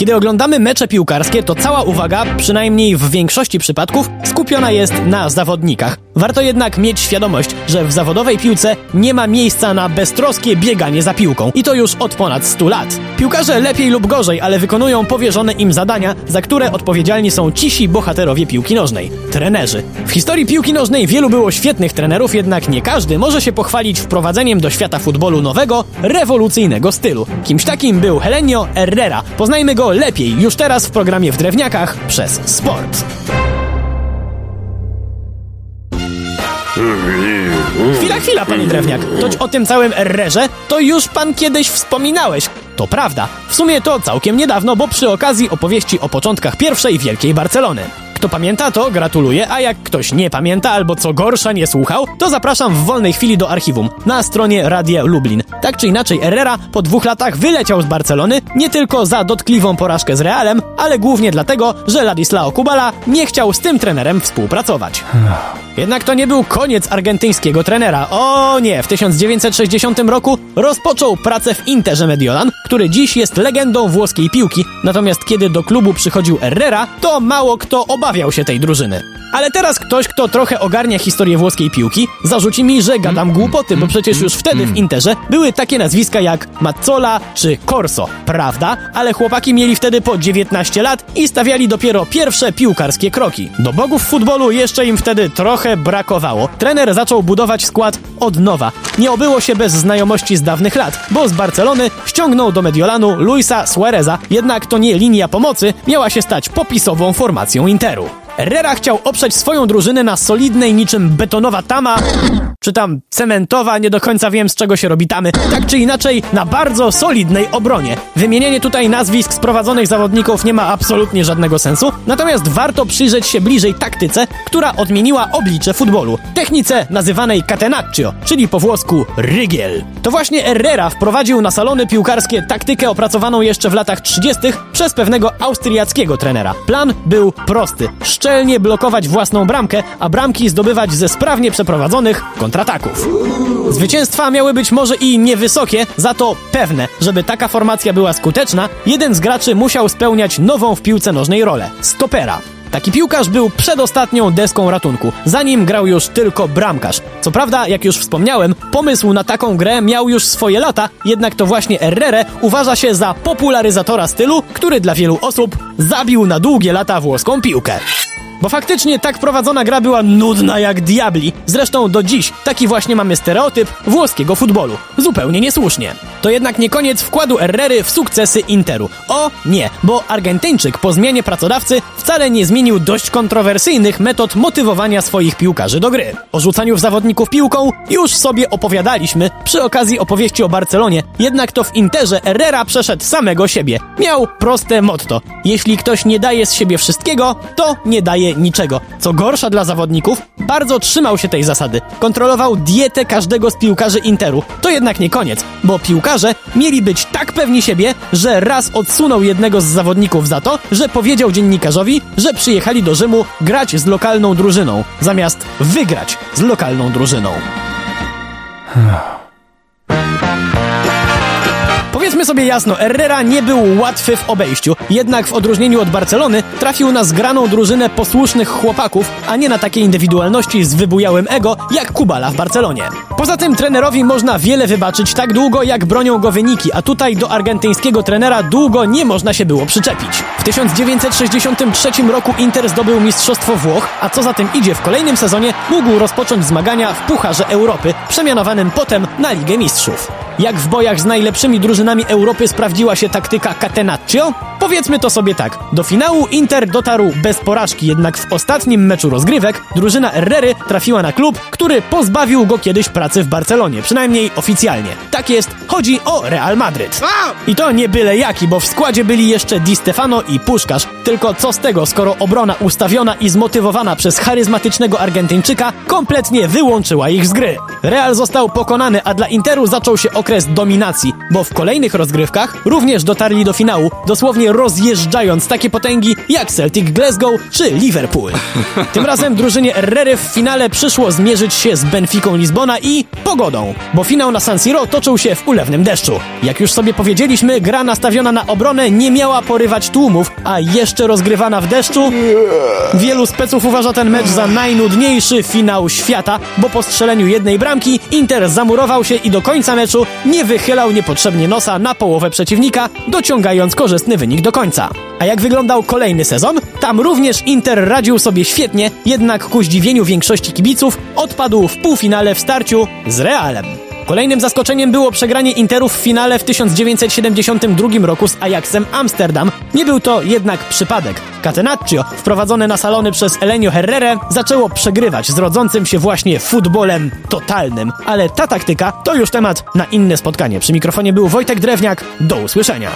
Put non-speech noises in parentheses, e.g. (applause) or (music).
Kiedy oglądamy mecze piłkarskie, to cała uwaga, przynajmniej w większości przypadków, skupiona jest na zawodnikach. Warto jednak mieć świadomość, że w zawodowej piłce nie ma miejsca na beztroskie bieganie za piłką. I to już od ponad 100 lat. Piłkarze lepiej lub gorzej, ale wykonują powierzone im zadania, za które odpowiedzialni są cisi bohaterowie piłki nożnej trenerzy. W historii piłki nożnej wielu było świetnych trenerów, jednak nie każdy może się pochwalić wprowadzeniem do świata futbolu nowego, rewolucyjnego stylu. Kimś takim był Helenio Herrera. Poznajmy go lepiej już teraz w programie w Drewniakach przez Sport. Chwila, chwila, panie Drewniak. Toć o tym całym Herrerze to już pan kiedyś wspominałeś. To prawda. W sumie to całkiem niedawno, bo przy okazji opowieści o początkach pierwszej wielkiej Barcelony. Kto pamięta, to gratuluję, a jak ktoś nie pamięta albo co gorsza nie słuchał, to zapraszam w wolnej chwili do archiwum na stronie Radia Lublin. Tak czy inaczej, Herrera po dwóch latach wyleciał z Barcelony nie tylko za dotkliwą porażkę z Realem, ale głównie dlatego, że Ladislao Kubala nie chciał z tym trenerem współpracować. Jednak to nie był koniec argentyńskiego trenera. O nie, w 1960 roku rozpoczął pracę w Interze Mediolan, który dziś jest legendą włoskiej piłki, natomiast kiedy do klubu przychodził Herrera, to mało kto obawiał się tej drużyny. Ale teraz ktoś, kto trochę ogarnia historię włoskiej piłki, zarzuci mi, że gadam głupoty, bo przecież już wtedy w Interze były takie nazwiska jak Mazzola czy Corso, prawda? Ale chłopaki mieli wtedy po 19 lat i stawiali dopiero pierwsze piłkarskie kroki. Do bogów futbolu jeszcze im wtedy trochę brakowało. Trener zaczął budować skład od nowa. Nie obyło się bez znajomości z dawnych lat, bo z Barcelony ściągnął do Mediolanu Luisa Suareza, jednak to nie linia pomocy miała się stać popisową formacją Interu. Herrera chciał oprzeć swoją drużynę na solidnej niczym betonowa tama, czy tam cementowa, nie do końca wiem z czego się robi tamy, tak czy inaczej na bardzo solidnej obronie. Wymienienie tutaj nazwisk sprowadzonych zawodników nie ma absolutnie żadnego sensu, natomiast warto przyjrzeć się bliżej taktyce, która odmieniła oblicze futbolu. Technice nazywanej catenaccio, czyli po włosku rygiel. To właśnie Herrera wprowadził na salony piłkarskie taktykę opracowaną jeszcze w latach 30. przez pewnego austriackiego trenera. Plan był prosty. Szczelnie blokować własną bramkę, a bramki zdobywać ze sprawnie przeprowadzonych kontrataków. Zwycięstwa miały być może i niewysokie, za to pewne. Żeby taka formacja była skuteczna, jeden z graczy musiał spełniać nową w piłce nożnej rolę stopera. Taki piłkarz był przedostatnią deską ratunku. Zanim grał już tylko bramkarz. Co prawda, jak już wspomniałem, pomysł na taką grę miał już swoje lata, jednak to właśnie Herrera uważa się za popularyzatora stylu, który dla wielu osób zabił na długie lata włoską piłkę. Bo faktycznie tak prowadzona gra była nudna jak diabli. Zresztą do dziś taki właśnie mamy stereotyp włoskiego futbolu. Zupełnie niesłusznie. To jednak nie koniec wkładu Herrery w sukcesy Interu. O nie, bo Argentyńczyk po zmianie pracodawcy wcale nie zmienił dość kontrowersyjnych metod motywowania swoich piłkarzy do gry. O rzucaniu w zawodników piłką już sobie opowiadaliśmy przy okazji opowieści o Barcelonie, jednak to w Interze Herrera przeszedł samego siebie. Miał proste motto. Jeśli ktoś nie daje z siebie wszystkiego, to nie daje niczego. Co gorsza dla zawodników, bardzo trzymał się tej zasady. Kontrolował dietę każdego z piłkarzy Interu. To jednak nie koniec, bo piłkarze mieli być tak pewni siebie, że raz odsunął jednego z zawodników za to, że powiedział dziennikarzowi, że przyjechali do Rzymu grać z lokalną drużyną, zamiast wygrać z lokalną drużyną. Powiedzmy sobie jasno, Herrera nie był łatwy w obejściu, jednak w odróżnieniu od Barcelony trafił na zgraną drużynę posłusznych chłopaków, a nie na takie indywidualności z wybujałym ego jak Kubala w Barcelonie. Poza tym trenerowi można wiele wybaczyć tak długo jak bronią go wyniki, a tutaj do argentyńskiego trenera długo nie można się było przyczepić. W 1963 roku Inter zdobył Mistrzostwo Włoch, a co za tym idzie w kolejnym sezonie mógł rozpocząć zmagania w Pucharze Europy, przemianowanym potem na Ligę Mistrzów. Jak w bojach z najlepszymi drużynami Europy sprawdziła się taktyka Catenaccio? Powiedzmy to sobie tak. Do finału Inter dotarł bez porażki, jednak w ostatnim meczu rozgrywek drużyna Herrery trafiła na klub, który pozbawił go kiedyś pracy w Barcelonie, przynajmniej oficjalnie. Tak jest, chodzi o Real Madryt. I to nie byle jaki, bo w składzie byli jeszcze Di Stefano i Puszkarz. Tylko co z tego, skoro obrona ustawiona i zmotywowana przez charyzmatycznego Argentyńczyka kompletnie wyłączyła ich z gry. Real został pokonany, a dla Interu zaczął się okres okres dominacji, bo w kolejnych rozgrywkach również dotarli do finału, dosłownie rozjeżdżając takie potęgi jak Celtic Glasgow czy Liverpool. (laughs) Tym razem drużynie Herrery w finale przyszło zmierzyć się z Benficą Lizbona i pogodą, bo finał na San Siro toczył się w ulewnym deszczu. Jak już sobie powiedzieliśmy, gra nastawiona na obronę nie miała porywać tłumów, a jeszcze rozgrywana w deszczu? Wielu speców uważa ten mecz za najnudniejszy finał świata, bo po strzeleniu jednej bramki Inter zamurował się i do końca meczu nie wychylał niepotrzebnie nosa na połowę przeciwnika, dociągając korzystny wynik do końca. A jak wyglądał kolejny sezon? Tam również Inter radził sobie świetnie, jednak ku zdziwieniu większości kibiców odpadł w półfinale w starciu z Realem. Kolejnym zaskoczeniem było przegranie Interu w finale w 1972 roku z Ajaxem Amsterdam. Nie był to jednak przypadek. Catenaccio, wprowadzone na salony przez Elenio Herrera, zaczęło przegrywać z rodzącym się właśnie futbolem totalnym. Ale ta taktyka to już temat na inne spotkanie. Przy mikrofonie był Wojtek Drewniak. Do usłyszenia.